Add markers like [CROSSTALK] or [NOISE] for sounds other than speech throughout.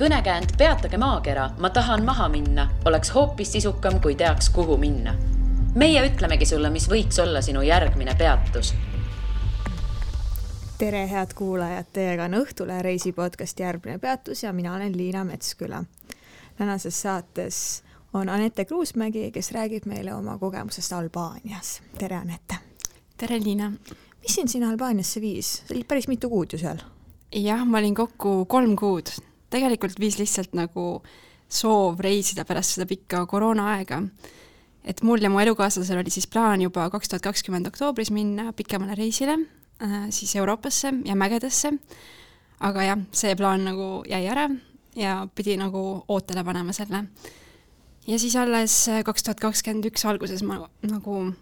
kõnekäänd Peatage maakera, ma tahan maha minna, oleks hoopis sisukam, kui teaks, kuhu minna. meie ütlemegi sulle, mis võiks olla sinu järgmine peatus. tere, head kuulajad, teiega on Õhtule reisi podcast Järgmine peatus ja mina olen Liina Metsküla. tänases saates on Anette Kruusmägi, kes räägib meile oma kogemusest Albaanias. tere, Anette! tere, Liina! mis sind sinna Albaaniasse viis, sa olid päris mitu kuud ju seal? jah, ma olin kokku kolm kuud. Tegelikult viis lihtsalt nagu soov reisida pärast seda pikka koroonaaega. et mul ja mu elukaaslasel oli siis plaan juba kaks tuhat kakskümmend oktoobris minna pikemale reisile äh, siis Euroopasse ja mägedesse, aga jah, see plaan nagu jäi ära ja pidi nagu ootele panema selle. ja siis alles kaks tuhat kakskümmend üks alguses ma nagu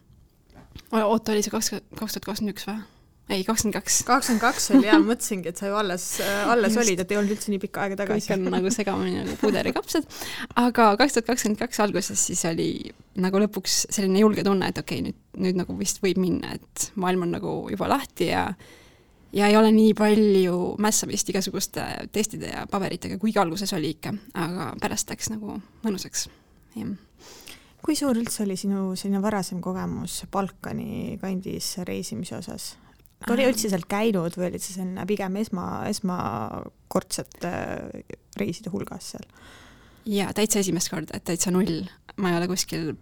oota, oli see kaks, kaks tuhat kakskümmend üks või? Ei, kakskümmend kaks. kakskümmend kaks oli jaa, [LAUGHS] mõtlesingi, et sa ju alles, alles Just. olid, et ei olnud üldse nii pikka aega tagasi. kõik on nagu segamini nagu puderikapsad. aga kaks tuhat kakskümmend kaks alguses siis oli nagu lõpuks selline julge tunne, et okei okay,, nüüd, nüüd nagu vist võib minna, et maailm on nagu juba lahti ja ja ei ole nii palju mässamist igasuguste testide ja paberitega, kuigi alguses oli ikka, aga pärast läks nagu mõnusaks, jah kui suur üldse oli sinu selline varasem kogemus Balkani kandis reisimise osas? Olid üldse seal käinud või olid sa selline pigem esma, esmakordsete reiside hulgas seal? jaa, täitsa esimest korda, et täitsa null. ma ei ole kuskil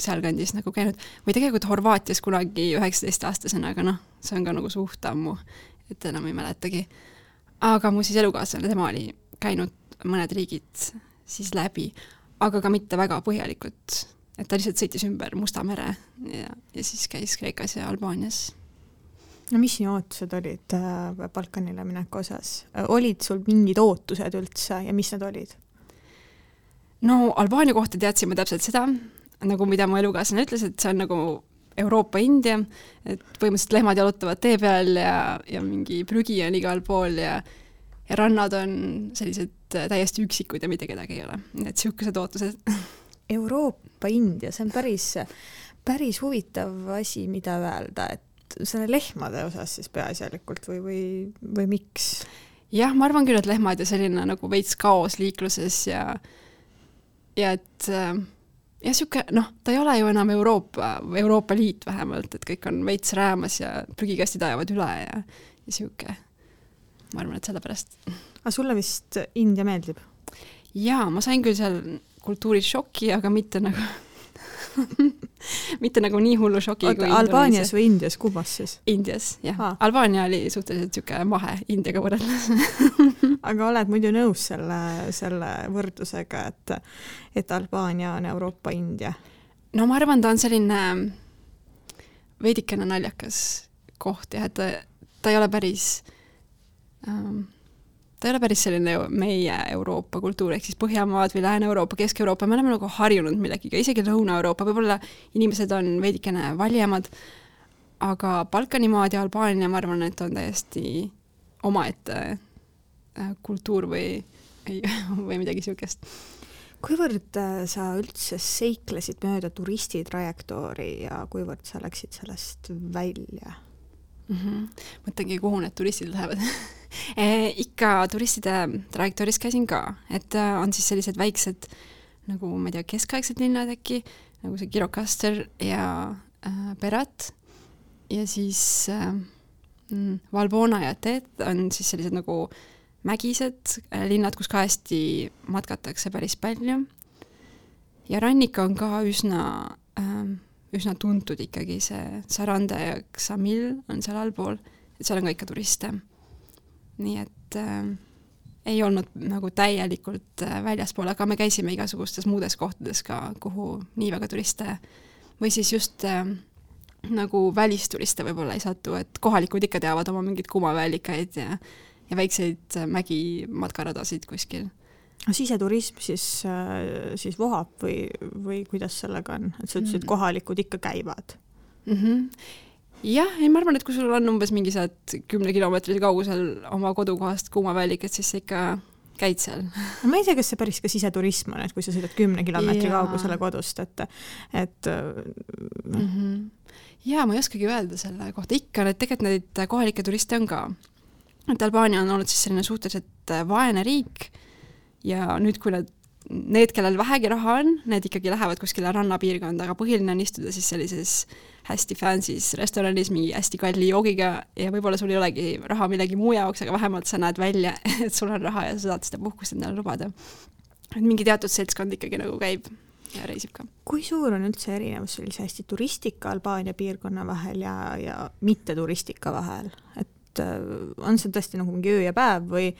sealkandis nagu käinud või tegelikult Horvaatias kunagi üheksateistaastasena, aga noh, see on ka nagu suht ammu, et enam ei mäletagi. aga mu siis elukaaslane, tema oli käinud mõned riigid siis läbi, aga ka mitte väga põhjalikult. et ta lihtsalt sõitis ümber Musta mere ja, ja siis käis Kreekas ja Albaanias no mis sinu ootused olid äh, Balkanile mineku osas, olid sul mingid ootused üldse ja mis need olid? no Albaania kohta teadsime täpselt seda, nagu mida mu elukaaslane ütles, et see on nagu Euroopa India, et põhimõtteliselt lehmad jalutavad tee peal ja, ja mingi prügi on igal pool ja ja rannad on sellised täiesti üksikud ja mitte kedagi ei ole, et niisugused ootused. Euroopa India, see on päris, päris huvitav asi, mida öelda, et selle lehmade osas siis peaasjalikult või, või, või miks? jah, ma arvan küll, et lehmad ja selline nagu veits kaos liikluses ja ja et äh, jah, niisugune noh, ta ei ole ju enam Euroopa, Euroopa Liit vähemalt, et kõik on veits räämas ja prügikastid ajavad üle ja, ja niisugune, ma arvan, et sellepärast. aga sulle vist India meeldib? jaa, ma sain küll seal kultuuris šoki, aga mitte nagu [LAUGHS] [LAUGHS] mitte nagu nii hullu šoki Oota, kui Albaanias või Indias, kummas siis? Indias, jah. Ah.. Albaania oli suhteliselt niisugune mahe Indiaga võrreldes. [LAUGHS] Aga oled muidu nõus selle, selle võrdlusega, et, et Albaania on Euroopa India? no ma arvan, ta on selline veidikene naljakas koht jah, et ta, ta ei ole päris ähm, ta ei ole päris selline meie Euroopa kultuur, ehk siis Põhjamaad või Lääne-Euroopa, Kesk-Euroopa, me oleme nagu harjunud millegiga, isegi Lõuna-Euroopa, võib-olla inimesed on veidikene valjemad, aga Balkani maad ja Albaania, ma arvan, et on täiesti omaette äh, kultuur või, või [LAUGHS] midagi niisugust. kuivõrd äh, sa üldse seiklesid mööda turistitrajektoori ja kuivõrd sa läksid sellest välja mm? -hmm. mõtlengi, kuhu need turistid lähevad [LAUGHS] ikka turistide trajektooris käisin ka, et äh, on siis sellised väiksed nagu ma ei tea, keskaegsed linnad äkki, nagu see Girocaster ja äh, Berat ja siis äh, mm, Valbona ja Tet on siis sellised nagu mägised äh, linnad, kus ka hästi matkatakse päris palju. ja rannik on ka üsna äh, üsna tuntud ikkagi, see Saranda ja Xamil on seal allpool, et seal on ka ikka turiste. Nii et äh, ei olnud nagu täielikult äh, väljaspool, aga me käisime igasugustes muudes kohtades ka, kuhu nii väga turiste või siis just äh, nagu välisturiste võib-olla ei satu, et kohalikud ikka teavad oma mingeid kumaväelikaid ja ja väikseid äh, mägimatkaradasid kuskil siseturism siis, äh, siis vohab või, või kuidas sellega on, et sa ütlesid, mm. kohalikud ikka käivad mm? -hmm. Jah, ei ma arvan, et kui sul on umbes mingi sealt kümne kilomeetrise kaugusel oma kodukohast kuumaväelikat, siis sa ikka käid seal. no ma ei tea, kas see päris ka siseturism on, et kui sa sõidad kümne kilomeetri kaugusele kodust, et, et mm. -hmm. jaa, ma ei oskagi öelda selle kohta, ikka need, tegelikult neid kohalikke turiste on ka. et Albaania on olnud siis selline suhteliselt vaene riik ja nüüd, kui nad, need, kellel vähegi raha on, need ikkagi lähevad kuskile rannapiirkonda, aga põhiline on istuda siis sellises hästi fancy's restoranis mingi hästi kalli joogiga ja võib-olla sul ei olegi raha millegi muu jaoks, aga vähemalt sa näed välja, [LAUGHS] et sul on raha ja sa saad seda puhkust endale lubada. et mingi teatud seltskond ikkagi nagu käib ja reisib ka. kui suur on üldse erinevus sellise hästi turistika Albaania piirkonna vahel ja, ja mitteturistika vahel, et äh, on see tõesti nagu mingi öö ja päev või,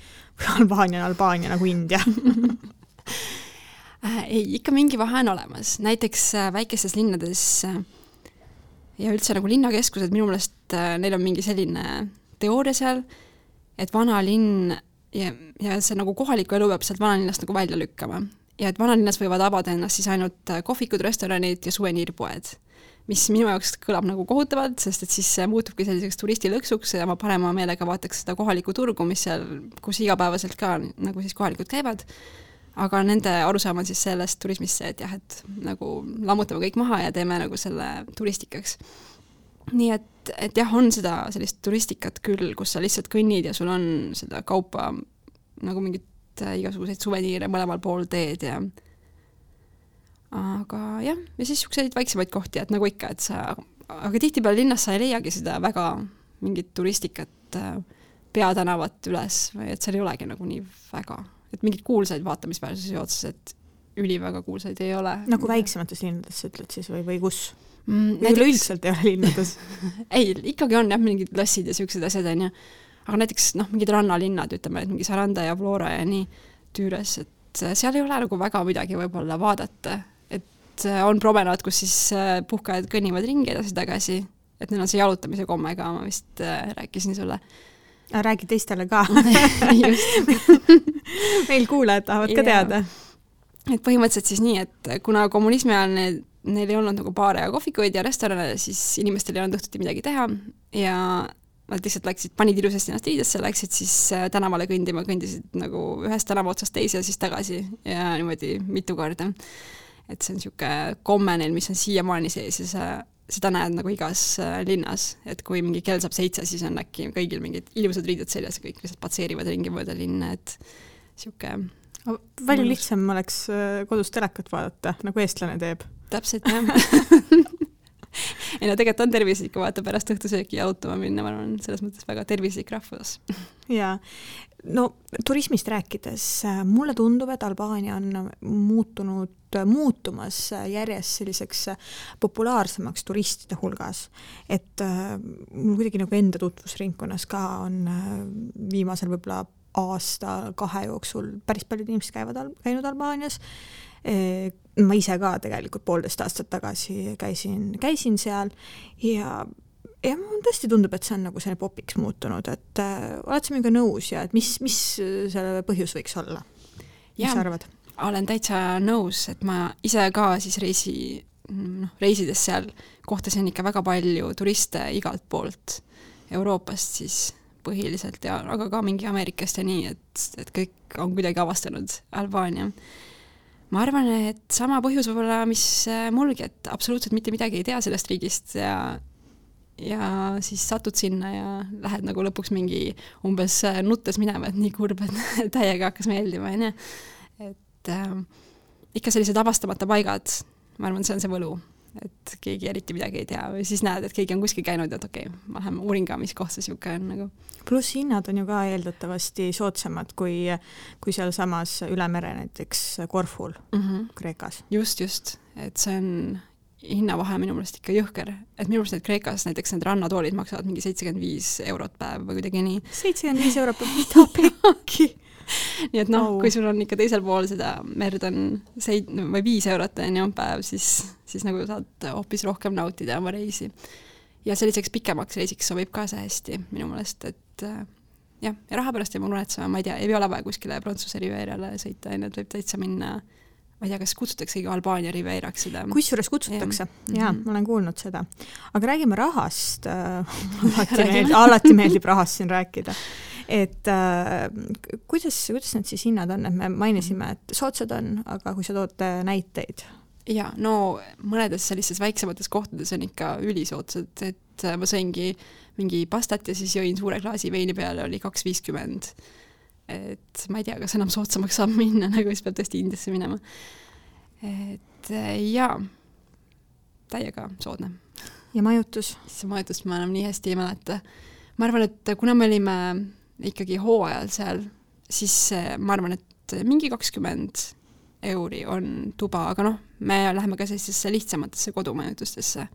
või Albaania on Albaania nagu India [LAUGHS] ei, ikka mingi vahe on olemas, näiteks äh, väikestes linnades ja üldse nagu linnakeskused, minu meelest neil on mingi selline teooria seal, et vana linn ja, ja see nagu kohalikku elu peab sealt vanalinnast nagu välja lükkama ja et vanalinnas võivad avada ennast siis ainult äh, kohvikud, restoranid ja suveniirpoed. mis minu jaoks kõlab nagu kohutavalt, sest et siis see muutubki selliseks turistilõksuks ja ma parema meelega vaataks seda kohalikku turgu, mis seal, kus igapäevaselt ka nagu siis kohalikud käivad, aga nende arusaam on siis sellest turismist see, et jah, et nagu lammutame kõik maha ja teeme nagu selle turistikaks. nii et, et jah, on seda sellist turistikat küll, kus sa lihtsalt kõnnid ja sul on seda kaupa nagu mingit äh, igasuguseid suveniire mõlemal pool teed ja aga jah, ja siis niisuguseid väiksemaid kohti, et nagu ikka, et sa, aga tihtipeale linnas sa ei leiagi seda väga mingit turistikat äh, peatänavat üles või et seal ei olegi nagu nii väga, et mingeid kuulsaid vaatamisväärsusi otseselt üliväga kuulsaid ei ole. nagu väiksemates linnades sa ütled siis või, või kus mm,? üleüldiselt ei ole linnades [LAUGHS] ei, ikkagi on jah, mingid lossid ja niisugused asjad, on ju aga näiteks noh, mingid rannalinnad, ütleme, et mingi Saranda ja Flora ja nii, Tüüres, et äh, seal ei ole nagu väga midagi võib-olla vaadata, et äh, on promenaad, kus siis äh, puhkajad kõnnivad ringi edasi-tagasi, et neil on see jalutamise komme ka, ma vist rääkisin sulle. Räägi teistele ka. [LAUGHS] Meil kuulajad tahavad ka teada. et põhimõtteliselt siis nii, et kuna kommunismi ajal need neil ei olnud nagu baare ja kohvikuid ja restorane, siis inimestel ei olnud õhtuti midagi teha. Ja nad lihtsalt läksid, panid ilusasti ennast riidesse, läksid siis äh, tänavale kõndima, kõndisid nagu ühest tänava otsast teise ja siis tagasi. Ja niimoodi mitu korda. et see on niisugune komme neil, mis on siiamaani sees ja sa seda näed nagu igas äh, linnas, et kui mingi kell saab seitse, siis on äkki kõigil mingid ilusad riided seljas ja kõik lihtsalt patseerivad ringi mööda linna, et niisugune palju lihtsam oleks äh, kodus telekat vaadata, nagu eestlane teeb. täpselt, jah [LAUGHS] ei no tegelikult on tervislik vaata pärast õhtusööki jalutama minna, ma arvan, selles mõttes väga tervislik rahvus. jaa, no turismist rääkides, mulle tundub, et Albaania on muutunud, muutumas järjest selliseks populaarsemaks turistide hulgas. et äh, mul kuidagi nagu enda tutvusringkonnas ka on äh, viimasel võib-olla aasta-kahe jooksul päris paljud inimesed käivad, käinud Albaanias ma ise ka tegelikult poolteist aastat tagasi käisin, käisin seal ja ja mulle tõesti tundub, et see on nagu selline popiks muutunud, et äh, oled sa minuga nõus ja et mis, mis selle põhjus võiks olla? mis sa arvad? olen täitsa nõus, et ma ise ka siis reisi, noh, reisides seal kohtasin ikka väga palju turiste igalt poolt, Euroopast siis põhiliselt ja, aga ka mingi Ameerikast ja nii, et, et kõik on kuidagi avastanud Albaania ma arvan, et sama põhjus võib-olla, mis äh, mulgi, et absoluutselt mitte midagi ei tea sellest riigist ja ja siis satud sinna ja lähed nagu lõpuks mingi umbes äh, nuttes minema, et nii kurb, et [LAUGHS] täiega hakkas meeldima, onju. et äh, ikka sellised avastamata paigad, ma arvan, see on see võlu et keegi eriti midagi ei tea või siis näed, et keegi on kuskil käinud, et okei okay,, ma lähen uurin ka, mis koht see niisugune on nagu. pluss hinnad on ju ka eeldatavasti soodsamad kui, kui sealsamas üle mere näiteks Korful mm -hmm. Kreekas. just, just, et see on hinnavahe minu meelest ikka jõhker, et minu meelest need Kreekas näiteks need rannatoolid maksavad mingi seitsekümmend viis eurot päev või kuidagi nii. seitsekümmend viis eurot päev, mida pekki nii et noh oh., kui sul on ikka teisel pool seda merd on seit- või viis eurot on ju päev, siis, siis nagu saad hoopis rohkem nautida oma reisi. ja selliseks pikemaks reisiks sobib ka see hästi minu meelest, et äh, jah, ja raha pärast ei muretsema, ma ei tea, ei ole vaja kuskile Prantsuse riveerale sõita, on ju, et võib täitsa minna ma ei tea, kas kutsutaksegi Albaania riveeraks seda? kusjuures kutsutakse ja, ja ma olen kuulnud seda. aga räägime rahast [LAUGHS] alati meeldib, alati meeldib rahast siin rääkida et äh, kuidas, kuidas need siis hinnad on, et me mainisime, et soodsad on, aga kui sa tood näiteid? jaa, no mõnedes sellistes väiksemates kohtades on ikka ülisoodsad, et äh, ma sõingi mingi pastat ja siis jõin suure klaasi veini peale, oli kaks viiskümmend. Et ma ei tea, kas enam soodsamaks saab minna, [LAUGHS] nagu siis peab tõesti Indiasse minema. et äh, jaa, täiega soodne. ja majutus? see majutust ma enam nii hästi ei mäleta. ma arvan, et kuna me olime ikkagi hooajal seal, siis ma arvan, et mingi kakskümmend euri on tuba, aga noh, me läheme ka sellistesse lihtsamatesse kodumajutustesse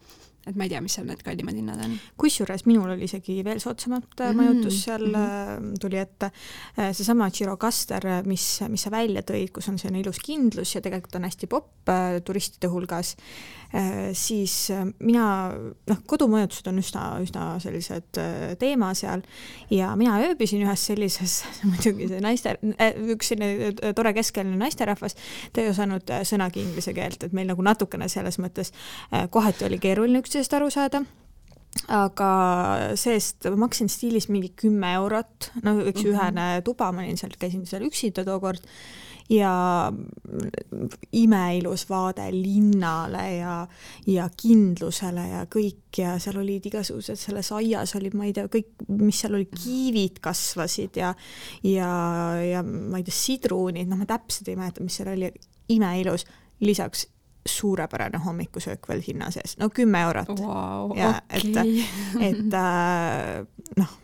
et ma ei tea, mis seal need kallimad hinnad on. kusjuures minul oli isegi veel soodsamat mm -hmm. majutus seal mm -hmm. tuli ette, äh, seesama Girocaster, mis, mis sa välja tõid, kus on selline ilus kindlus ja tegelikult on hästi popp turistide hulgas, siis mina, noh, kodumajutused on üsna, üsna sellised teema seal ja mina ööbisin ühes sellises, [LAUGHS] muidugi see naiste, üks selline tore keskealine naisterahvas, ta ei osanud sõnagi inglise keelt, et meil nagu natukene selles mõttes kohati oli keeruline üksteist üksteisest aru saada aga see-eest ma maksin stiilis mingi kümme eurot, no üks mm -hmm. ühene tuba, ma olin seal, käisin seal üksinda tookord ja imeilus vaade linnale ja, ja kindlusele ja kõik ja seal olid igasugused, selles aias olid, ma ei tea, kõik, mis seal oli, kiivid kasvasid ja ja, ja ma ei tea, sidrunid, noh, ma täpselt ei mäleta, mis seal oli, imeilus. lisaks suurepärane hommikusöök veel hinna sees, no kümme eurot wow,. ja okay. et, et [LAUGHS] äh, noh,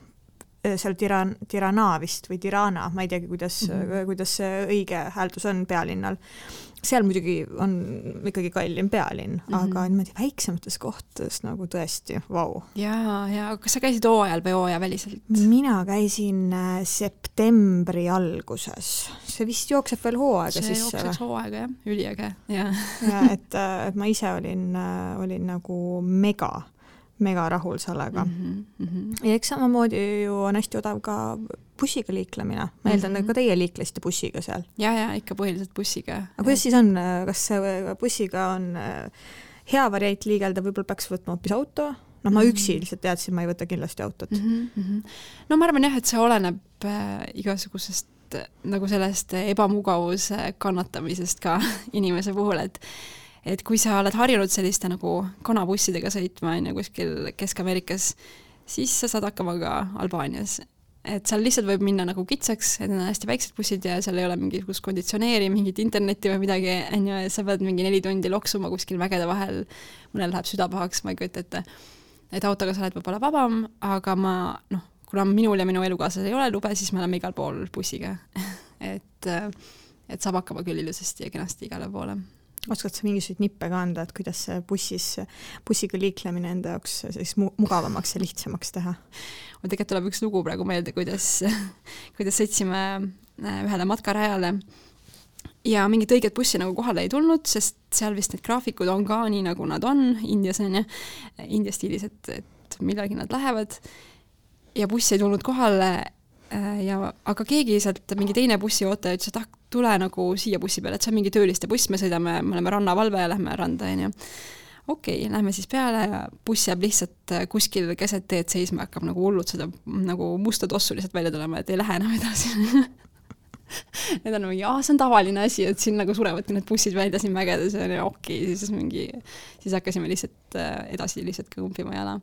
seal Tiran-, Tirana vist või Tirana, ma ei teagi, kuidas mm, -hmm. kuidas see õige hääldus on pealinnal seal muidugi on ikkagi kallim pealinn mm, -hmm. aga niimoodi väiksemates kohtades nagu tõesti, vau. ja, ja kas sa käisid hooajal või hooajaväliselt? mina käisin äh, septembri alguses, see vist jookseb veel hooaega see sisse. see jookseks hooaega jah, üliäge, jah. ja et, äh, et ma ise olin, äh, olin nagu mega mega rahul sellega mm. -hmm. ja eks samamoodi ju on hästi odav ka bussiga liiklemine, ma eeldan mm, -hmm. ka teie liiklesite bussiga seal? ja, ja ikka põhiliselt bussiga. aga kuidas siis on, kas bussiga on äh, hea variant liigelda, võib-olla peaks võtma hoopis auto? noh, ma mhm. üksi lihtsalt teadsin, ma ei võta kindlasti autot mm. -hmm. no ma arvan jah, et see oleneb äh, igasugusest nagu sellest ebamugavuse kannatamisest ka [LAUGHS] inimese puhul, et et kui sa oled harjunud selliste nagu kanabussidega sõitma, on ju, kuskil Kesk-Ameerikas, siis sa saad hakkama ka Albaanias. et seal lihtsalt võib minna nagu kitsaks, et need on hästi väiksed bussid ja seal ei ole mingisugust konditsioneeri, mingit internetti või midagi, on ju, ja sa pead mingi neli tundi loksuma kuskil mägede vahel, mõnel läheb süda pahaks, ma ei kujuta ette. et autoga sa oled võib-olla vabam, aga ma noh, kuna minul ja minu elukaaslasel ei ole lube, siis me oleme igal pool bussiga [LAUGHS] et, et saab hakkama küll ilusasti ja kenasti igale poole oskad sa mingisuguseid nippe ka anda, et kuidas see bussis, bussiga liiklemine enda jaoks siis mugavamaks ja lihtsamaks teha? mul tegelikult tuleb üks lugu praegu meelde, kuidas, kuidas sõitsime äh, ühele matkarajale ja mingit õiget bussi nagu kohale ei tulnud, sest seal vist need graafikud on ka nii, nagu nad on Indias on ju, India stiilis, et, et millalgi nad lähevad ja buss ei tulnud kohale äh, ja aga keegi sealt, mingi teine bussiootaja ütles, et ah, tule nagu siia bussi peale, et see on mingi tööliste buss, me sõidame, me oleme rannavalve ja lähme randa, onju. okei okay,, lähme siis peale ja buss jääb lihtsalt äh, kuskil keset teed seisma, hakkab nagu hullult seda nagu musta tossu lihtsalt välja tulema, et ei lähe enam edasi [LAUGHS] [LAUGHS] Need on mingi, aa, see on tavaline asi, et siin nagu surevadki need bussid välja siin mägedes ja okei okay,, siis mingi, siis hakkasime lihtsalt äh, edasi lihtsalt kõmpima jala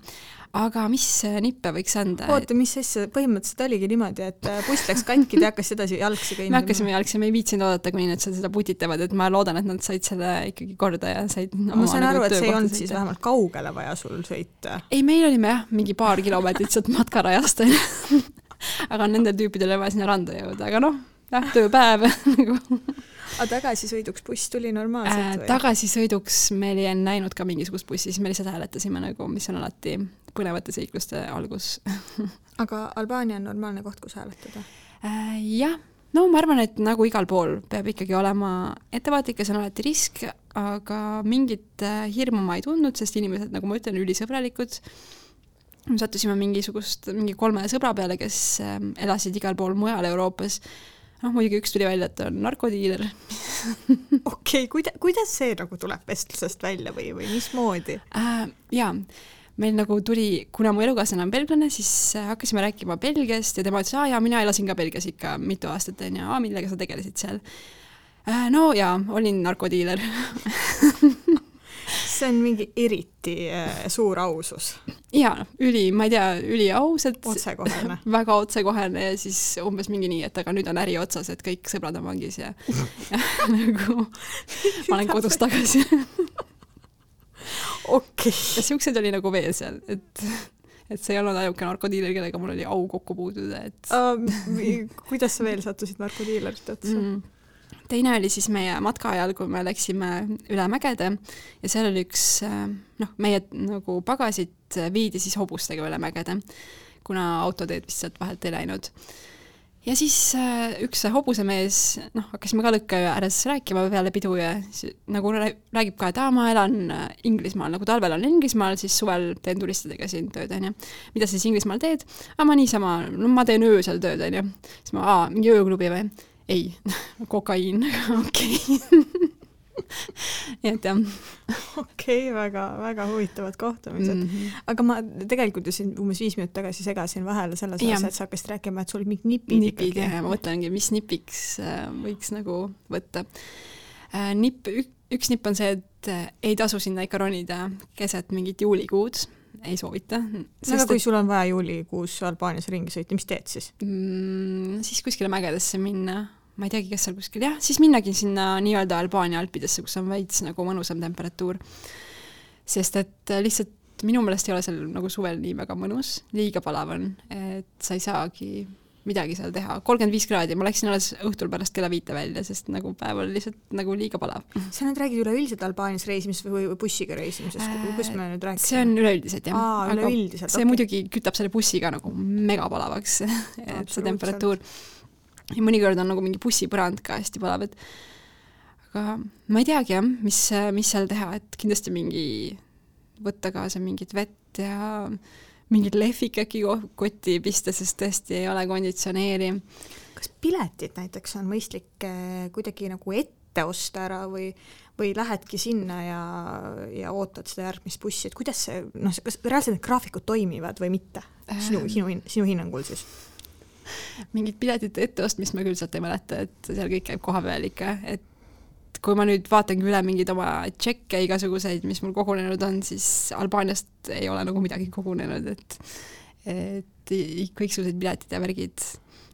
aga mis äh, nippe võiks anda? oota, mis asja, põhimõtteliselt oligi niimoodi, et äh, buss läks katki, te hakkasite edasi jalgsi kõndima? me hakkasime jalgsi, me ei viitsinud oodata, kuni nad seal seda putitavad, et ma loodan, et nad said selle ikkagi korda ja said ma sain nagu aru, et see ei olnud siis vähemalt kaugele vaja sul sõita? ei, meil olime jah, mingi paar kilomeetrit sealt matkarajast onju [LAUGHS] aga nendel tüüpidel oli vaja sinna randa jõuda, aga noh, jah, tööpäev nagu aga tagasisõiduks buss tuli normaalselt äh,? tagasisõiduks me ei näinud ka mingisugust bussi, siis me lihtsalt hääletasime nagu, mis on alati põnevate seikluste algus. Aga Albaania on normaalne koht, kus hääletada? Äh,? jah, no ma arvan, et nagu igal pool peab ikkagi olema ettevaatlik ja see on alati risk, aga mingit äh, hirmu ma ei tundnud, sest inimesed, nagu ma ütlen, ülisõbralikud. Me sattusime mingisugust, mingi kolme sõbra peale, kes äh, elasid igal pool mujal Euroopas noh, muidugi üks tuli välja, et ta on narkodiiler [LAUGHS] okei okay,, kuida-, kuidas see nagu tuleb vestlusest välja või, või mismoodi äh,? jaa, meil nagu tuli, kuna mu elukaaslane on belglane, siis hakkasime rääkima Belgiast ja tema ütles, aa jaa, mina elasin ka Belgias ikka mitu aastat, onju, aa, millega sa tegelesid seal äh,? no jaa, olin narkodiiler [LAUGHS] see on mingi eriti äh, suur ausus. jaa, noh, üli, ma ei tea, üliaus, et otsekohene. [LAUGHS] väga otsekohene ja siis umbes mingi nii, et aga nüüd on äri otsas, et kõik sõbrad on vangis ja, [LAUGHS] ja nagu ma olen kodus tagasi [LAUGHS] okei. ja siukseid oli nagu veel seal, et et see ei olnud ainuke narkodiiler, kellega mul oli au kokku puutuda, et uh,. kuidas sa veel sattusid narkodiilerite otsa mm.? Teine oli siis meie matka ajal, kui me läksime üle mägede ja seal oli üks noh, meie nagu pagasid viidi siis hobustega üle mägede, kuna autoteed vist sealt vahelt ei läinud. ja siis üks hobusemees, noh, hakkasime ka lõkke ääres rääkima peale pidu ja siis, nagu räägib ka, et aa, ma elan Inglismaal, nagu talvel olen Inglismaal, siis suvel teen turistidega siin tööd, onju. mida sa siis Inglismaal teed? aa, ma niisama, no ma teen öösel tööd, onju. siis ma, aa, mingi ööklubi või? Ei, [LAUGHS] kokaiin, [LAUGHS] okei. nii [LAUGHS] et jah. okei okay,, väga, väga huvitavad kohtumised mm. -hmm. aga ma tegelikult ju siin umbes viis minutit tagasi segasin vahele selles osas, et sa hakkasid rääkima, et sul olid mingid nipid, nipid ikkagi. ja ma mõtlengi, mis nipiks äh, võiks nagu võtta. Äh, nipp, üks nipp on see, et äh, ei tasu sinna ikka ronida keset mingit juulikuud ei soovita. aga kui et... sul on vaja juulikuus Albaanias ringi sõita, mis teed siis mm,? siis kuskile mägedesse minna ma ei teagi, kas seal kuskil, jah, siis minnagi sinna nii-öelda Albaania alpidesse, kus on veits nagu mõnusam temperatuur. sest et lihtsalt minu meelest ei ole seal nagu suvel nii väga mõnus, liiga palav on, et sa ei saagi midagi seal teha, kolmkümmend viis kraadi, ma läksin alles õhtul pärast kella viite välja, sest nagu päev oli lihtsalt nagu liiga palav. sa nüüd räägid üleüldiselt Albaanias reisimisest või bussiga reisimisest äh,, kus me nüüd rääkisime? see on üleüldiselt jah. aa, üleüldiselt, see okay. muidugi kütab selle bussiga nagu megapalavaks [LAUGHS] et see temperatuur ja mõnikord on nagu mingi bussipõrand ka hästi palav, et aga ma ei teagi jah, mis, mis seal teha, et kindlasti mingi võtta kaasa mingit vett ja mingit lehvik äkki kotti pista, sest tõesti ei ole konditsioneeri. kas piletid näiteks on mõistlik eh, kuidagi nagu ette osta ära või, või lähedki sinna ja, ja ootad seda järgmist bussi, et kuidas see, noh, kas reaalselt need graafikud toimivad või mitte? sinu, sinu, sinu hinnangul siis? Mingit piletite etteostmist ma küll sealt ei mäleta, et seal kõik käib kohapeal ikka, et kui ma nüüd vaatangi üle mingeid oma tšekke igasuguseid, mis mul kogunenud on, siis Albaaniast ei ole nagu midagi kogunenud, et et kõiksugused piletid ja värgid,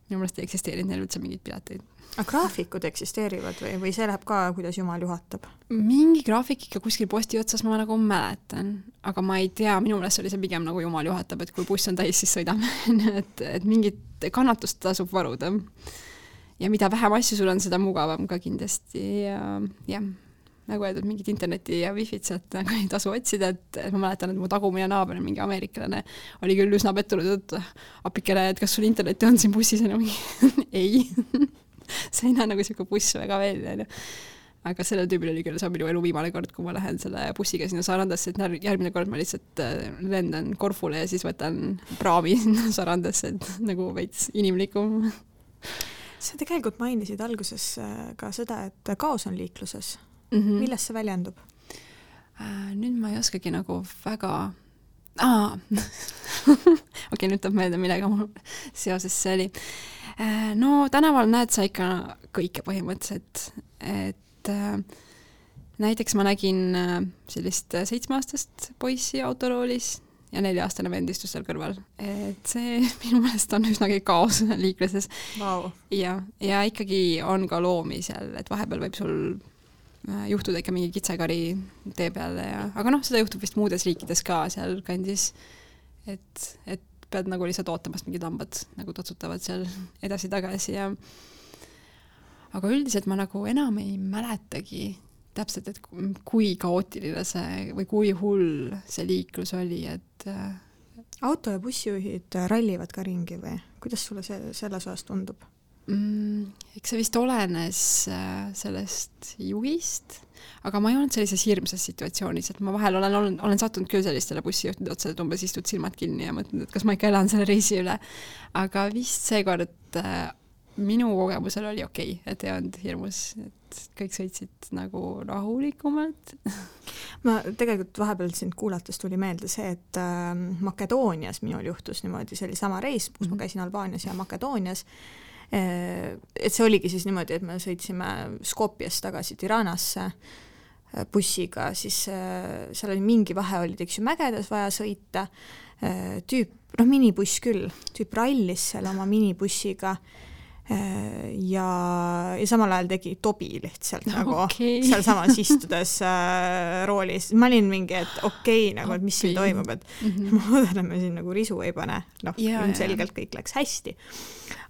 minu meelest ei eksisteerinud neil üldse mingeid pileteid aga graafikud eksisteerivad või, või see läheb ka, kuidas jumal juhatab? mingi graafik ikka kuskil posti otsas ma nagu mäletan, aga ma ei tea, minu meelest oli see pigem nagu jumal juhatab, et kui buss on täis, siis sõidame [LAUGHS] et, et mingit kannatust tasub varuda. ja mida vähem asju sul on, seda mugavam ka kindlasti ja jah, nagu öeldud, mingit interneti ja wifi't sealt nagu ei tasu otsida, et ma mäletan, et mu tagumine naaber, mingi ameeriklane, oli küll üsna pettunud, et appikene, et kas sul internetti on siin bussis, on ju [LAUGHS] ei [LAUGHS] [LAUGHS] see ei näe nagu niisugune buss väga välja, onju. aga sellel tüübil oli küll, see on minu elu viimane kord, kui ma lähen selle bussiga sinna Sarandasse, et järgmine kord ma lihtsalt äh, lendan Korfule ja siis võtan praami [LAUGHS] sinna Sarandasse, et [LAUGHS] nagu veits inimlikum. sa tegelikult mainisid alguses äh, ka seda, et kaos on liikluses mm. -hmm. milles see väljendub? Äh, nüüd ma ei oskagi nagu väga aa okei, nüüd tuleb meelde, millega mul seoses see oli no tänaval näed sa ikka kõike põhimõtteliselt, et äh, näiteks ma nägin äh, sellist seitsmeaastast poissi autoroolis ja nelja-aastane vend istus seal kõrval. et see [LAUGHS] minu meelest on üsnagi kaos [LAUGHS] liikluses wow.. ja, ja ikkagi on ka loomi seal, et vahepeal võib sul juhtuda ikka mingi kitsekari tee peale ja, aga noh, seda juhtub vist muudes riikides ka sealkandis. et, et pead nagu lihtsalt ootama, sest mingid lambad nagu totsutavad seal edasi-tagasi ja aga üldiselt ma nagu enam ei mäletagi täpselt, et kui kaootiline see või kui hull see liiklus oli, et äh, auto- ja bussijuhid rallivad ka ringi või kuidas sulle see selles osas tundub mm,? eks see vist olenes äh, sellest juhist, aga ma ei olnud sellises hirmsas situatsioonis, et ma vahel olen olnud, olen sattunud küll sellistele bussijuhtide otsa, et umbes istud silmad kinni ja mõtled, et kas ma ikka elan selle reisi üle. aga vist seekord äh, minu kogemusel oli okei okay,, et ei olnud hirmus, et kõik sõitsid nagu rahulikumalt [LAUGHS] ma tegelikult vahepeal sind kuulates tuli meelde see, et äh, Makedoonias minul juhtus niimoodi, see oli sama reis, kus mm -hmm. ma mhm. käisin Albaanias ja Makedoonias et see oligi siis niimoodi, et me sõitsime Skopjest tagasi Tiranasse. bussiga, siis seal oli mingi vahe, olid eks ju mägedes vaja sõita, tüüp, noh, minibuss küll, tüüp rallis seal oma minibussiga ja, ja samal ajal tegi tobi lihtsalt [LAUGHS] nagu okay. sealsamas istudes äh, roolis. ma olin mingi, et okei okay, nagu, et mis siin toimub, et mm -hmm. [LAUGHS] ma loodan, et me siin nagu risu ei pane. noh, ilmselgelt kõik läks hästi.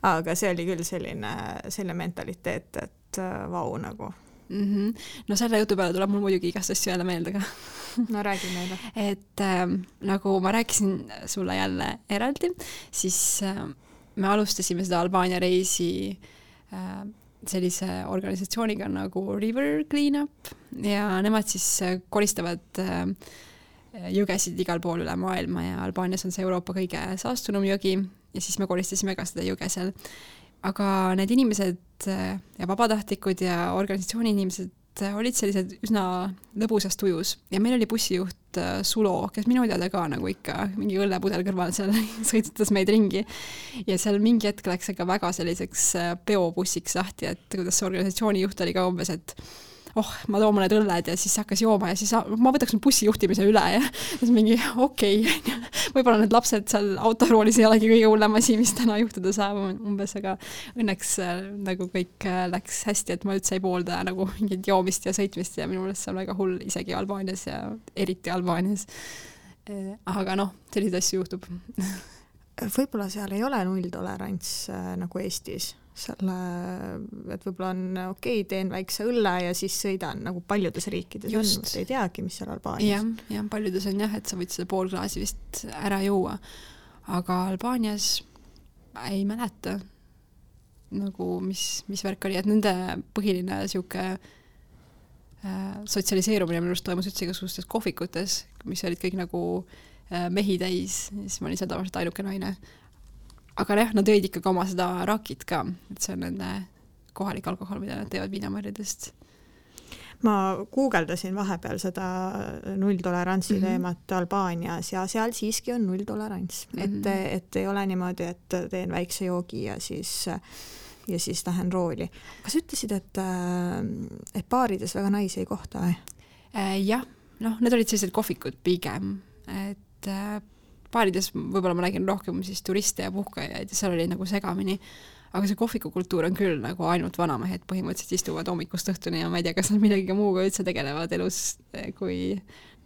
aga see oli küll selline, selline mentaliteet, et äh, vau nagu mm. -hmm. no selle jutu peale tuleb mul muidugi igast asju jälle meelde ka [LAUGHS] no räägi meile. et äh, nagu ma rääkisin sulle jälle eraldi, siis äh, me alustasime seda Albaania reisi äh, sellise organisatsiooniga nagu River Cleanup ja nemad siis äh, koristavad äh, jõgesid igal pool üle maailma ja Albaanias on see Euroopa kõige saastunum jõgi ja siis me koristasime ka seda jõge seal. aga need inimesed ja vabatahtlikud ja organisatsiooni inimesed Äh, olid sellised üsna lõbusas tujus ja meil oli bussijuht äh, Sulo, kes minu teada ka nagu ikka mingi õllepudel kõrval seal [LAUGHS] sõitsutas meid ringi. ja seal mingi hetk läks aga väga selliseks äh, peobussiks lahti, et kuidas see organisatsiooni juht oli ka umbes, et oh, ma toon mõned õlled ja siis hakkas jooma ja siis ma võtaks nüüd bussi juhtimise üle ja [LAUGHS] siis mingi okei okay. võib-olla need lapsed seal autoroolis ei olegi kõige hullem asi, mis täna juhtuda saab umbes, aga õnneks äh, nagu kõik äh, läks hästi, et ma üldse ei poolda nagu mingit joomist ja sõitmist ja minu meelest see on väga hull isegi Albaanias ja eriti Albaanias. Äh, aga noh, selliseid asju juhtub [LAUGHS] võib-olla seal ei ole nulltolerants nagu Eestis selle, et võib-olla on okei okay,, teen väikse õlle ja siis sõidan, nagu paljudes riikides Just. on, ei teagi, mis seal Albaanias. jah, jah, paljudes on jah, et sa võid seda pool klaasi vist ära juua, aga Albaanias ei mäleta nagu mis, mis värk oli, et nende põhiline niisugune äh, sotsialiseerumine minu arust toimus üldse igasugustes kohvikutes, mis olid kõik nagu äh, mehi täis, siis ma olin seal tavaliselt ainuke naine aga jah, nad jõid ikkagi oma seda rakit ka, et see on nende kohalik alkohol, mida nad teevad viinamarjadest ma guugeldasin vahepeal seda nulltolerantsi mm -hmm. teemat Albaanias ja seal siiski on nulltolerants mm, -hmm. et, mhm. et ei ole niimoodi, et teen väikse joogi ja siis ja siis lähen rooli. kas ütlesid, et, et baarides väga naisi ei kohta või? Äh, jah, noh, need olid sellised kohvikud pigem, et äh, baarides võib-olla ma nägin rohkem siis turiste ja puhkajaid ja seal oli nagu segamini, aga see kohvikukultuur on küll nagu ainult vanamehed põhimõtteliselt istuvad hommikust õhtuni ja ma ei tea, kas nad millegagi muuga üldse tegelevad elus, kui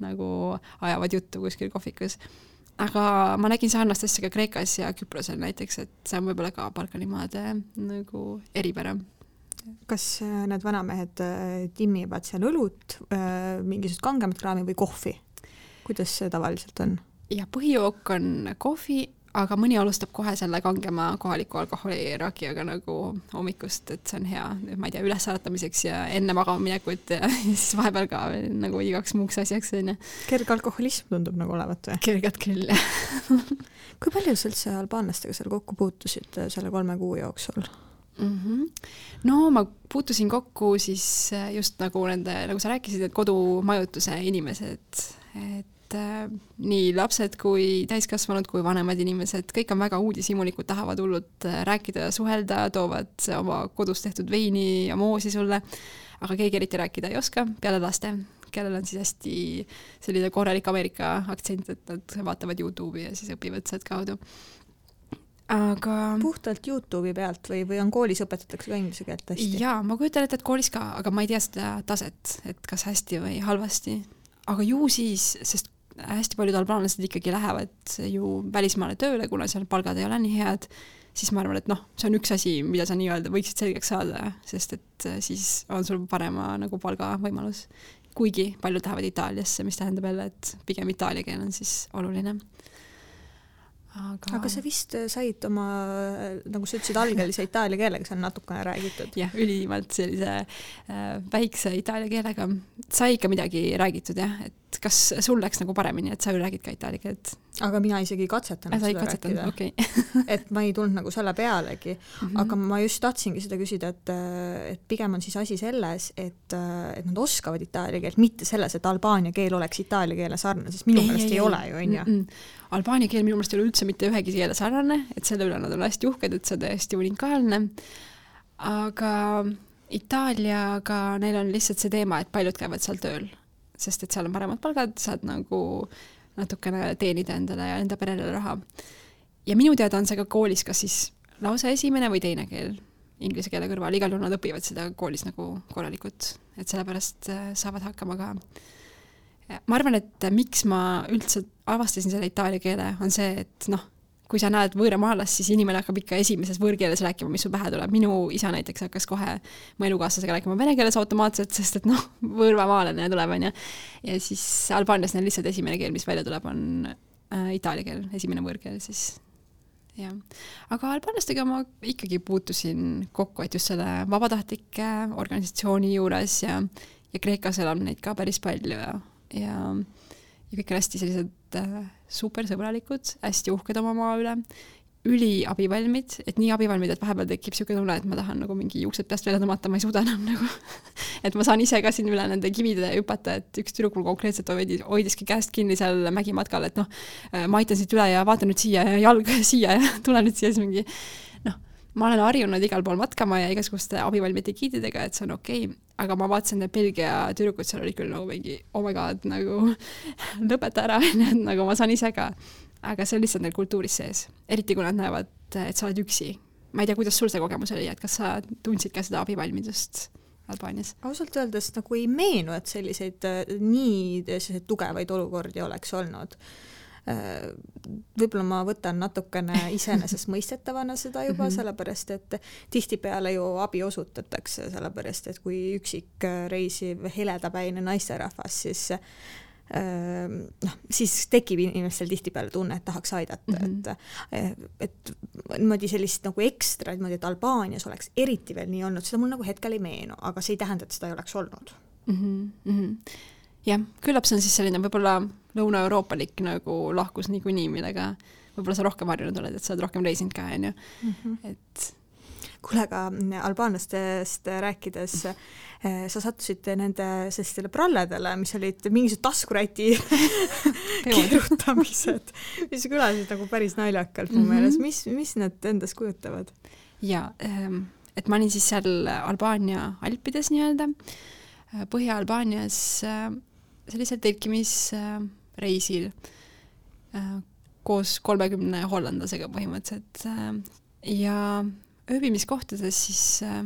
nagu ajavad juttu kuskil kohvikus. aga ma nägin sarnast asja ka Kreekas ja Küprosel näiteks, et see on võib-olla ka Balkanimaade nagu eripära kas äh, need vanamehed äh, timmivad seal õlut, mingisugust kangemat kraami või kohvi? kuidas see tavaliselt on? Ja põhijook on kohvi, aga mõni alustab kohe selle kangema kohaliku alkoholi rakiaga nagu hommikust, et see on hea, ma ei tea, ülesäratamiseks ja enne magama minekut ja [LAUGHS] siis vahepeal ka nagu igaks muuks asjaks, onju. kerge alkoholism tundub nagu olevat või? kergelt küll, jah [LAUGHS] kui palju sa üldse albaanlastega seal kokku puutusid äh, selle kolme kuu jooksul? Mm -hmm. no ma puutusin kokku siis äh, just nagu nende, nagu sa rääkisid, et kodumajutuse inimesed, et et äh, nii lapsed kui täiskasvanud kui vanemad inimesed, kõik on väga uudishimulikud, tahavad hullult äh, rääkida ja suhelda, toovad oma kodus tehtud veini ja moosi sulle, aga keegi eriti rääkida ei oska, peale laste, kellel on siis hästi selline korralik Ameerika aktsent, et nad vaatavad Youtube'i ja siis õpivad sealtkaudu aga puhtalt Youtube'i pealt või, või on koolis õpetatakse ka inglise keelt hästi? jaa, ma kujutan ette, et koolis ka, aga ma ei tea seda taset, et kas hästi või halvasti. aga ju siis, sest hästi paljud albaanlased ikkagi lähevad ju välismaale tööle, kuna seal palgad ei ole nii head, siis ma arvan, et noh, see on üks asi, mida sa nii-öelda võiksid selgeks saada, sest et äh, siis on sul parema nagu palgavõimalus. kuigi paljud lähevad Itaaliasse, mis tähendab jälle, et pigem itaalia keel on siis oluline aga aga sa vist äh, said oma, nagu sa ütlesid, algelise itaalia keelega seal natukene räägitud. jah, ülimalt sellise äh, väikse itaalia keelega. sai ikka midagi räägitud jah, et kas sul läks nagu paremini, et sa ju räägid ka itaalia keelt? aga mina isegi ei katsetanud äh, seda rääkida okay. [LAUGHS] et ma ei tulnud nagu selle pealegi mm, -hmm. aga ma just tahtsingi seda küsida, et, et pigem on siis asi selles, et, et nad oskavad itaalia keelt, mitte selles, et albaania keel oleks itaalia keele sarnane, sest minu meelest ei, ei, ei ole ju, onju albaania keel minu meelest ei ole üldse mitte ühegi keele sarnane, et selle üle nad on hästi uhked, et see on täiesti unikaalne. aga Itaaliaga neil on lihtsalt see teema, et paljud käivad seal tööl, sest et seal on paremad palgad, saad nagu natukene teenida endale ja enda perele raha. ja minu teada on see ka koolis kas siis lausa esimene või teine keel inglise keele kõrval, igal juhul nad õpivad seda koolis nagu korralikult, et sellepärast äh, saavad hakkama ka. ma arvan, et miks ma üldse avastasin selle itaalia keele, on see, et noh, kui sa näed võõramaalast, siis inimene hakkab ikka esimeses võõrkeeles rääkima, mis sul pähe tuleb. minu isa näiteks hakkas kohe mu elukaaslasega rääkima vene keeles automaatselt, sest et noh, võõramaalane tuleb, onju. ja siis Albaanias neil lihtsalt esimene keel, mis välja tuleb, on äh, itaalia keel, esimene võõrkeel siis jah, aga albaanlastega ma ikkagi puutusin kokku, et just selle vabatahtlike organisatsiooni juures ja, ja Kreekas elab neid ka päris palju ja, ja ja kõik on hästi sellised äh, supersõbralikud, hästi uhked oma maa üle, üliabivalmid, et nii abivalmid, et vahepeal tekib niisugune tunne, et ma tahan nagu mingi juuksed peast välja tõmmata, ma ei suuda enam nagu [LAUGHS] et ma saan ise ka siin üle nende kivide hüpata, et üks tüdruk mul konkreetselt hoidis, hoidiski käest kinni seal mägimatkal, et noh, ma aitan siit üle ja vaata nüüd siia ja jalg [LAUGHS] siia ja tule nüüd siia, siis mingi ma olen harjunud igal pool matkama ja igasuguste abivalmide giididega, et see on okei okay., aga ma vaatasin, et Belgia tüdrukud seal olid küll nagu mingi oh my god, nagu [LAUGHS] lõpeta ära, onju, [LAUGHS] et nagu ma saan ise ka. aga see on lihtsalt neil kultuuris sees, eriti kui nad näevad, et sa oled üksi. ma ei tea, kuidas sul see kogemus oli, et kas sa tundsid ka seda abivalmidust? Albaanias? ausalt öeldes nagu ei meenu, et selliseid nii selliseid tugevaid olukordi oleks olnud Äh, võib-olla ma võtan natukene iseenesestmõistetavana seda juba, mhm. sellepärast et tihtipeale ju abi osutatakse, sellepärast et kui üksik reisiv heledapäine naisterahvas, siis äh, noh, siis tekib inimestel tihtipeale tunne, et tahaks aidata mm, -hmm. et, et niimoodi sellist nagu ekstra niimoodi, et Albaanias oleks eriti veel nii olnud, seda mul nagu hetkel ei meenu, aga see ei tähenda, et seda ei oleks olnud mm. -hmm. Mm jah, küllap see on siis selline võib-olla lõuna-euroopalik nagu lahkus niikuinii, millega võib-olla sa rohkem harjunud oled, et sa oled rohkem reisinud ka, onju, mhm. et kuule, aga albaanlastest rääkides, eh, sa sattusid nende sellistele pralledele, mis olid mingisugused taskuräti [LAUGHS] kirjutamised, mis kõlasid nagu päris naljakalt mu mm -hmm. meelest, mis, mis need endast kujutavad? jaa, ehm, et ma olin siis seal Albaania alpides nii-öelda, Põhja-Albaanias sellisel tõlkimisreisil äh, koos kolmekümne hollandlasega põhimõtteliselt äh, ja ööbimiskohtades siis äh,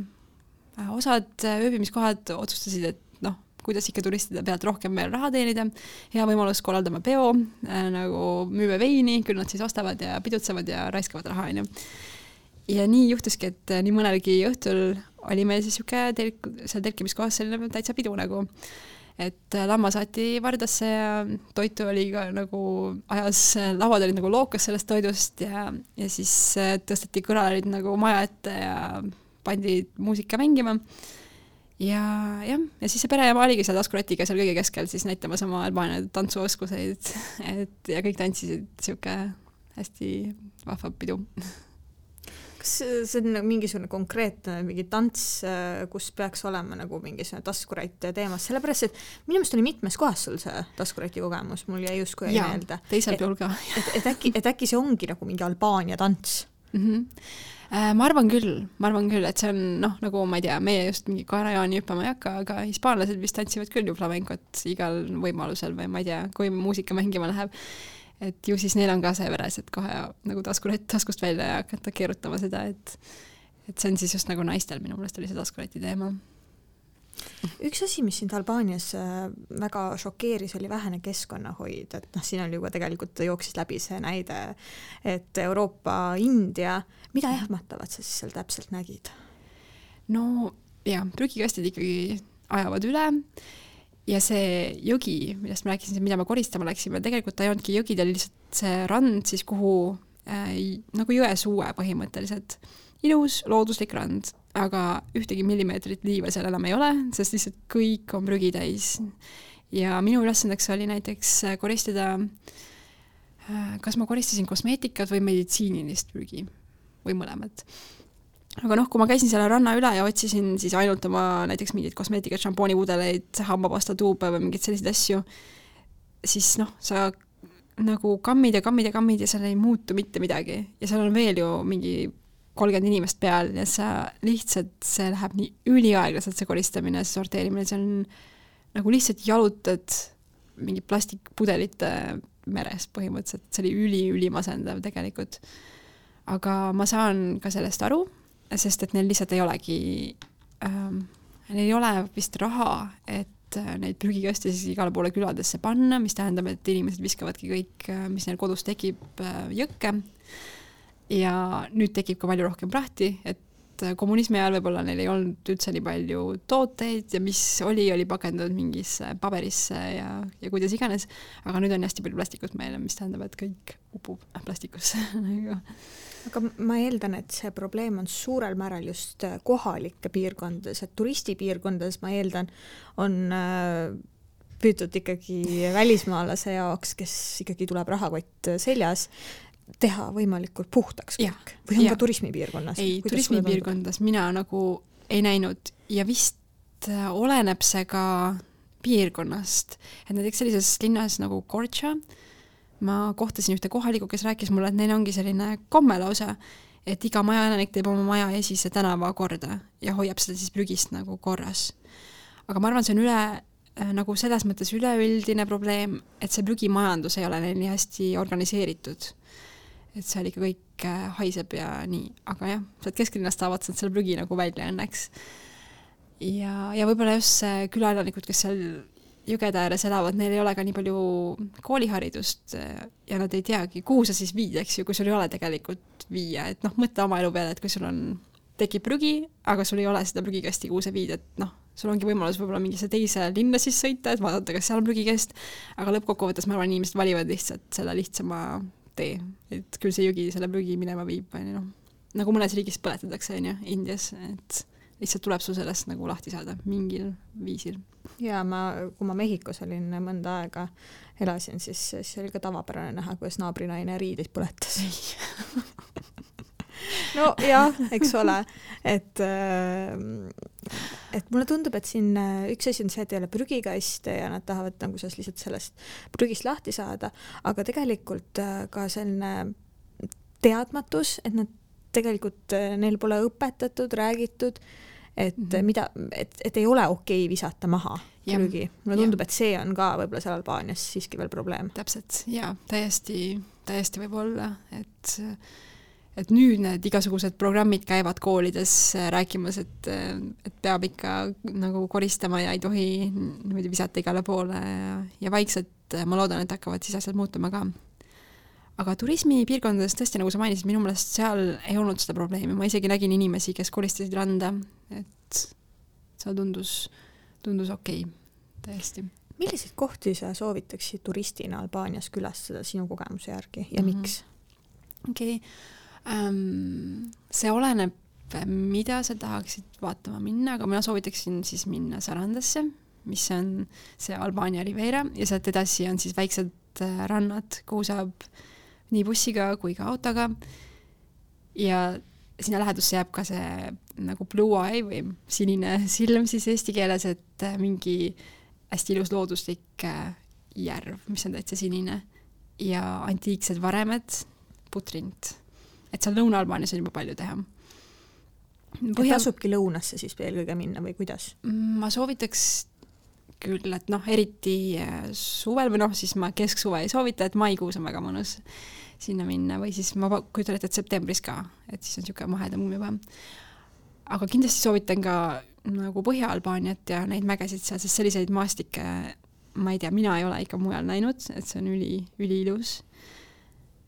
osad ööbimiskohad otsustasid, et noh, kuidas ikka turistide pealt rohkem veel raha teenida, hea võimalus korraldame peo nagu müüme veini, küll nad siis ostavad ja pidutsevad ja raiskavad raha, onju. ja nii juhtuski, et nii mõnelgi õhtul oli meil siis niisugune telk, seal telkimiskohas selline täitsa pidu nagu et äh, lammas aeti vardasse ja toitu oli ka nagu ajas, lauad olid nagu lookas sellest toidust ja, ja siis äh, tõsteti kõlarid nagu maja ette ja pandi muusika mängima. ja jah, ja siis see pereema oligi seal taskuratiga seal kõige keskel siis näitamas oma Albaania tantsuoskuseid, et ja kõik tantsisid, sihuke hästi vahva pidu kas see on nagu mingisugune konkreetne mingi tants, äh, kus peaks olema nagu mingisugune taskurätt teemas, sellepärast et minu meelest oli mitmes kohas sul see taskuräti kogemus, mul jäi justkui meelde. teisel pool ka. [LAUGHS] et, et äkki, et äkki see ongi nagu mingi Albaania tants mm? -hmm ma arvan küll, ma arvan küll, et see on noh, nagu ma ei tea, meie just mingi kaerajaani hüppama ei hakka, aga hispaanlased vist tantsivad küll ju flamencot igal võimalusel või ma ei tea, kui muusika mängima läheb et ju siis neil on ka see veres, et kohe nagu taskurett [LAUGHS] taskust välja ja hakata keerutama seda, et et see on siis just nagu naistel, minu meelest oli see taskureti teema. üks asi, mis sind Albaanias äh, väga šokeeris, oli vähene keskkonnahoid, et noh, siin oli juba tegelikult jooksis läbi see näide, et Euroopa, India, mida ehmatavat sa siis seal täpselt nägid? no jaa, prügikastid ikkagi ajavad üle ja see jõgi, millest ma rääkisin, mida me koristama läksime, tegelikult ta ei olnudki jõgi, ta oli lihtsalt see rand siis, kuhu äh, nagu jõesuue põhimõtteliselt. ilus looduslik rand, aga ühtegi millimeetrit liiva seal enam ei ole, sest lihtsalt kõik on prügi täis. ja minu ülesandeks oli näiteks koristada äh,, kas ma koristasin kosmeetikat või meditsiinilist prügi või mõlemat aga noh, kui ma käisin selle ranna üle ja otsisin siis ainult oma näiteks mingeid kosmeetikat, šampoonipudeleid, hambapasta tuube või mingeid selliseid asju, siis noh, sa nagu kammid ja kammid ja kammid ja seal ei muutu mitte midagi. Ja seal on veel ju mingi kolmkümmend inimest peal ja sa lihtsalt, see läheb nii üliaeglaselt, see koristamine, see sorteerimine, see on nagu lihtsalt jalutad mingi plastikpudelite meres põhimõtteliselt, see oli üli-ülimasendav tegelikult. aga ma saan ka sellest aru, sest et neil lihtsalt ei olegi ähm,, neil ei ole vist raha, et äh, neid prügikaste siis igale poole küladesse panna, mis tähendab, et inimesed viskavadki kõik, äh, mis neil kodus tekib, äh, jõkke. ja nüüd tekib ka palju rohkem prahti, et kommunismi ajal võib-olla neil ei olnud üldse nii palju tooteid ja mis oli, oli pakendatud mingisse paberisse ja, ja kuidas iganes, aga nüüd on hästi palju plastikut meile, mis tähendab, et kõik upub plastikusse [LAUGHS] nagu. Aga ma eeldan, et see probleem on suurel määral just äh, kohalike piirkondades, et turistipiirkondades ma eeldan, on äh, püütud ikkagi välismaalase jaoks, kes ikkagi tuleb rahakott seljas, teha võimalikult puhtaks kõik või on ja. ka turismipiirkonnas? ei, turismipiirkondades mina nagu ei näinud ja vist äh, oleneb see ka piirkonnast, et näiteks sellises linnas nagu Gortša äh, ma kohtasin ühte kohalikku, kes rääkis mulle, et neil ongi selline komme lausa, et iga majaelanik teeb oma maja esise tänava korda ja hoiab seda siis prügist nagu korras. aga ma arvan, see on üle äh, nagu selles mõttes üleüldine probleem, et see prügimajandus ei ole neil nii hästi organiseeritud. Et seal ikka kõik äh, haiseb ja nii, aga jah, sealt kesklinnast saavad nad selle prügi nagu välja õnneks. ja, ja võib-olla just see külaelanikud, kes seal jõgede ääres elavad, neil ei ole ka nii palju kooliharidust eh, ja nad ei teagi, kuhu sa siis viid, eks ju, kui sul ei ole tegelikult viia, et noh, mõtle oma elu peale, et kui sul on, tekib prügi, aga sul ei ole seda prügikasti, kuhu sa viid, et noh, sul ongi võimalus võib-olla mingisse teise linna siis sõita, et vaadata, kas seal on prügikast, aga lõppkokkuvõttes ma arvan, inimesed valivad lihtsalt selle lihtsama tee, et küll see jõgi selle prügi minema viib, on ju noh. nagu mõnes riigis põletatakse, on ju, Indias, et lihtsalt tuleb sul sellest nagu lahti saada mingil viisil. Ja ma, kui ma Mehhikos olin mõnda aega, elasin, siis, siis oli ka tavapärane näha, kuidas naabrinaine riideid põletas. [LAUGHS] Nojah, eks ole, et, äh, et mulle tundub, et siin äh, üks asi on see, et ei ole prügikaste ja nad tahavad nagu sellest lihtsalt sellest prügist lahti saada, aga tegelikult äh, ka selline teadmatus, et nad tegelikult, neil pole õpetatud, räägitud et mm -hmm. mida, et, et ei ole okei okay visata maha prügi. mulle tundub, et see on ka võib-olla seal Albaanias siiski veel probleem. täpselt ja täiesti, täiesti võib olla, et et nüüd need igasugused programmid käivad koolides rääkimas, et, et peab ikka nagu koristama ja ei tohi niimoodi visata igale poole ja, ja vaikselt ma loodan, et hakkavad siis asjad muutuma ka aga turismipiirkondades tõesti, nagu sa mainisid, minu meelest seal ei olnud seda probleemi, ma isegi nägin inimesi, kes koristasid randa, et seal tundus, tundus okei okay,, täiesti. milliseid kohti sa soovitaksid turistina Albaanias külastada sinu kogemuse järgi ja mm -hmm. miks? okei okay. See oleneb, mida sa tahaksid vaatama minna, aga mina soovitaksin siis minna Sarandasse, mis on see Albaania Riviera ja sealt edasi on siis väiksed äh, rannad, kuhu saab nii bussiga kui ka autoga. ja sinna lähedusse jääb ka see nagu blue eye või sinine silm siis eesti keeles, et äh, mingi hästi ilus looduslik äh, järv, mis on täitsa sinine ja antiiksed varemed, putrint. Et seal Lõuna-Albaanias on juba palju teha. Põhja... tasubki lõunasse siis eelkõige minna või kuidas? ma soovitaks küll, et noh, eriti äh, suvel või noh, siis ma kesksuve ei soovita, et maikuus on väga mõnus sinna minna või siis ma kujutan ette, et septembris ka, et siis on niisugune mahedam juba. aga kindlasti soovitan ka nagu Põhja-Albaaniat ja neid mägesid seal, sest selliseid maastikke ma ei tea, mina ei ole ikka mujal näinud, et see on üli, üliilus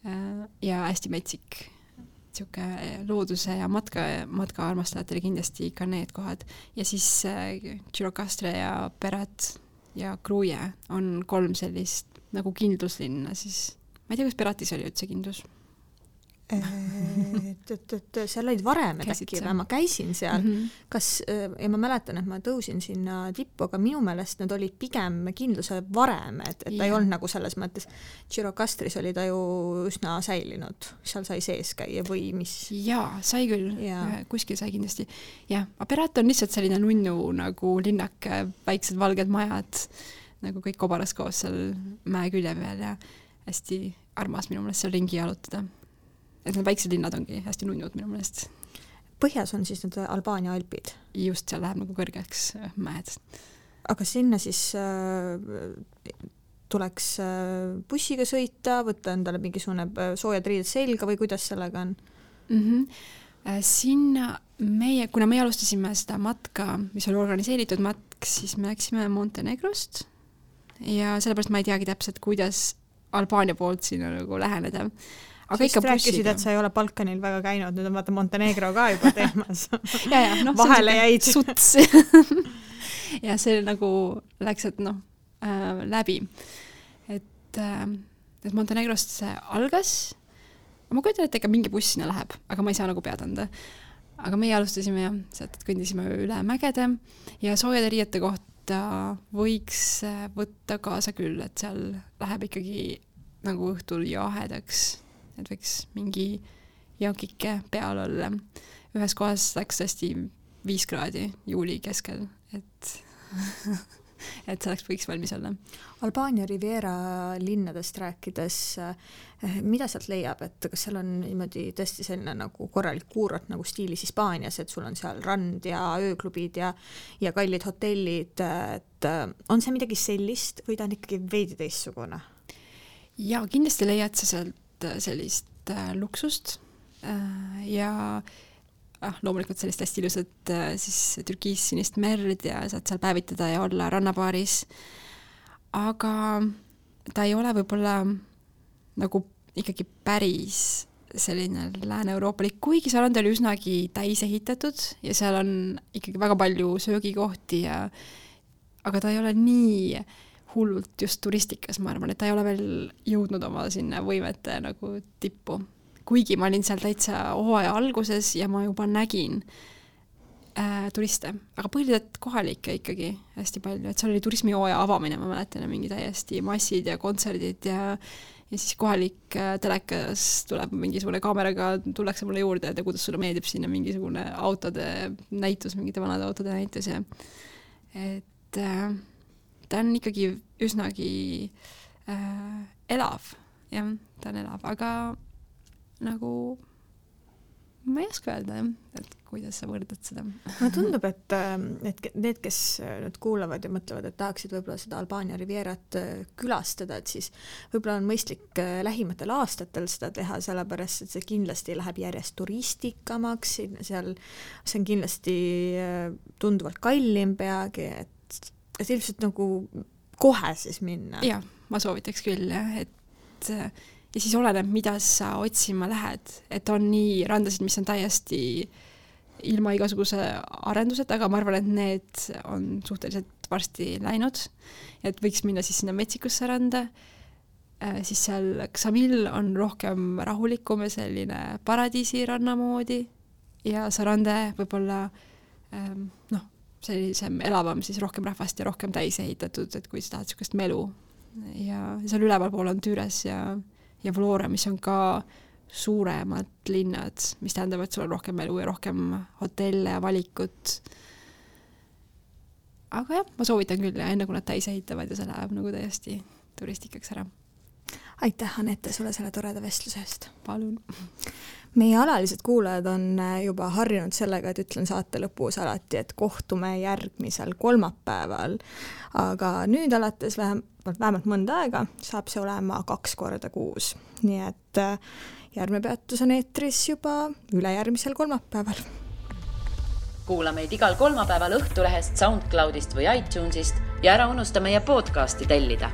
äh, ja hästi metsik. Niisugune looduse ja matka, matkaarmastajatele kindlasti ka need kohad. ja siis Girocastre äh, ja Perat ja Gruie on kolm sellist nagu kindluslinna siis ma ei tea, kas Piratis oli üldse kindlus et-et-et seal olid varemed äkki või, ma käisin seal mm, -hmm. kas, ja ma mäletan, et ma tõusin sinna tippu, aga minu meelest need olid pigem kindluse varemed, et yeah. ta ei olnud nagu selles mõttes, Girocastris oli ta ju üsna säilinud, seal sai sees käia või mis? jaa, sai küll yeah., kuskil sai kindlasti. jah, Aperat on lihtsalt selline nunnu nagu linnake, väiksed valged majad, nagu kõik kobaras koos seal mäe külje peal ja hästi armas minu meelest seal ringi jalutada. Et need väiksed linnad ongi hästi nunnud minu meelest. põhjas on siis need Albaania alpid? just, seal läheb nagu kõrgeks äh, mäed. aga sinna siis äh, tuleks äh, bussiga sõita, võtta endale mingisugune äh, soojad riided selga või kuidas sellega on mm? -hmm. sinna meie, kuna meie alustasime seda matka, mis oli organiseeritud matk, siis me läksime Montenegrost ja sellepärast ma ei teagi täpselt, kuidas Albaania poolt sinna nagu läheneda. Aga Sest ikka rääkisid, et sa ei ole Balkanil väga käinud, nüüd on vaata Montenegro ka juba teemas. [LAUGHS] Ja, ja noh, vahele jäid. suts. [LAUGHS] Ja see nagu läks, et noh äh, läbi. et äh,, et Montenegrost see algas, ma kujutan ette, ikka mingi buss sinna läheb, aga ma ei saa nagu pead anda. Aga meie alustasime jah, sealt kõndisime üle mägede ja soojade riiete kohta võiks äh, võtta kaasa küll, et seal läheb ikkagi nagu õhtul jahedaks, et võiks mingi jakike peal olla. ühes kohas läks tõesti viis kraadi juuli keskel, et [LAUGHS] et selleks võiks valmis olla. Albaania Riviera linnadest rääkides, eh, mida sealt leiab, et kas seal on niimoodi tõesti selline nagu korralik kuurort nagu stiilis Hispaanias, et sul on seal rand ja ööklubid ja ja kallid hotellid, et eh, on see midagi sellist või ta on ikkagi veidi teistsugune? jaa, kindlasti leiad sa sealt sellist äh, luksust äh, ja äh, ah, loomulikult sellist hästi ilusat äh, siis türkiissinist merd ja saad seal päevitada ja olla rannapaaris. aga ta ei ole võib-olla nagu ikkagi päris selline lääne-euroopalik, kuigi Sarand oli üsnagi täis ehitatud ja seal on ikkagi väga palju söögikohti ja aga ta ei ole nii hullult just turistikas, ma arvan, et ta ei ole veel jõudnud oma sinna võimete nagu tippu. Kuigi ma olin seal täitsa hooaja alguses ja ma juba nägin äh, turiste, aga põhiliselt kohalikke ikkagi hästi palju, et seal oli turismihooaja avamine, ma mäletan, mingi täiesti massid ja kontserdid ja ja siis kohalik äh, telekas tuleb mingisugune kaameraga, tullakse mulle juurde, et kuidas sulle meeldib sinna mingisugune autode näitus, mingite vanade autode näitus ja et äh, ta on ikkagi üsnagi äh, elav, jah, ta on elav, aga nagu ma ei oska öelda jah, et kuidas sa võrdad seda. mulle tundub, et, ähm, et need, kes äh, nüüd kuulavad ja mõtlevad, et tahaksid võib-olla seda Albaania Rivierat äh, külastada, et siis võib-olla on mõistlik äh, lähimatel aastatel seda teha, sellepärast et see kindlasti läheb järjest turistikamaks, seal, see on kindlasti tunduvalt kallim peagi, et, et ilmselt nagu kohe siis minna. jah, ma soovitaks küll jah, et ja siis oleneb, mida sa otsima lähed, et on nii randasid, mis on täiesti ilma igasuguse arenduseta, aga ma arvan, et need on suhteliselt varsti läinud. et võiks minna siis sinna metsikusse randa, äh, siis seal Xamil on rohkem rahulikum ja selline paradiisiranna moodi ja Sarande võib-olla ähm, noh, sellisem elavam, siis rohkem rahvast ja rohkem täis ehitatud, et kui sa tahad niisugust melu. ja seal ülevalpool on Tüüres ja ja Flora, mis on ka suuremad linnad, mis tähendab, et sul on rohkem elu ja rohkem hotelle ja valikut. aga jah, ma soovitan küll ja enne kui nad täis ehitavad ja see läheb nagu täiesti turistikaks ära. aitäh, Anette, sulle selle toreda vestluse eest! palun! Meie alalised kuulajad on äh, juba harjunud sellega, et ütlen saate lõpus alati, et kohtume järgmisel kolmapäeval. aga nüüd alates vähemalt, vähemalt mõnda aega saab see olema kaks korda kuus, nii et äh, järgmine peatus on eetris juba ülejärgmisel kolmapäeval. kuula meid igal kolmapäeval Õhtulehest, SoundCloudist või iTunesist ja ära unusta meie podcasti tellida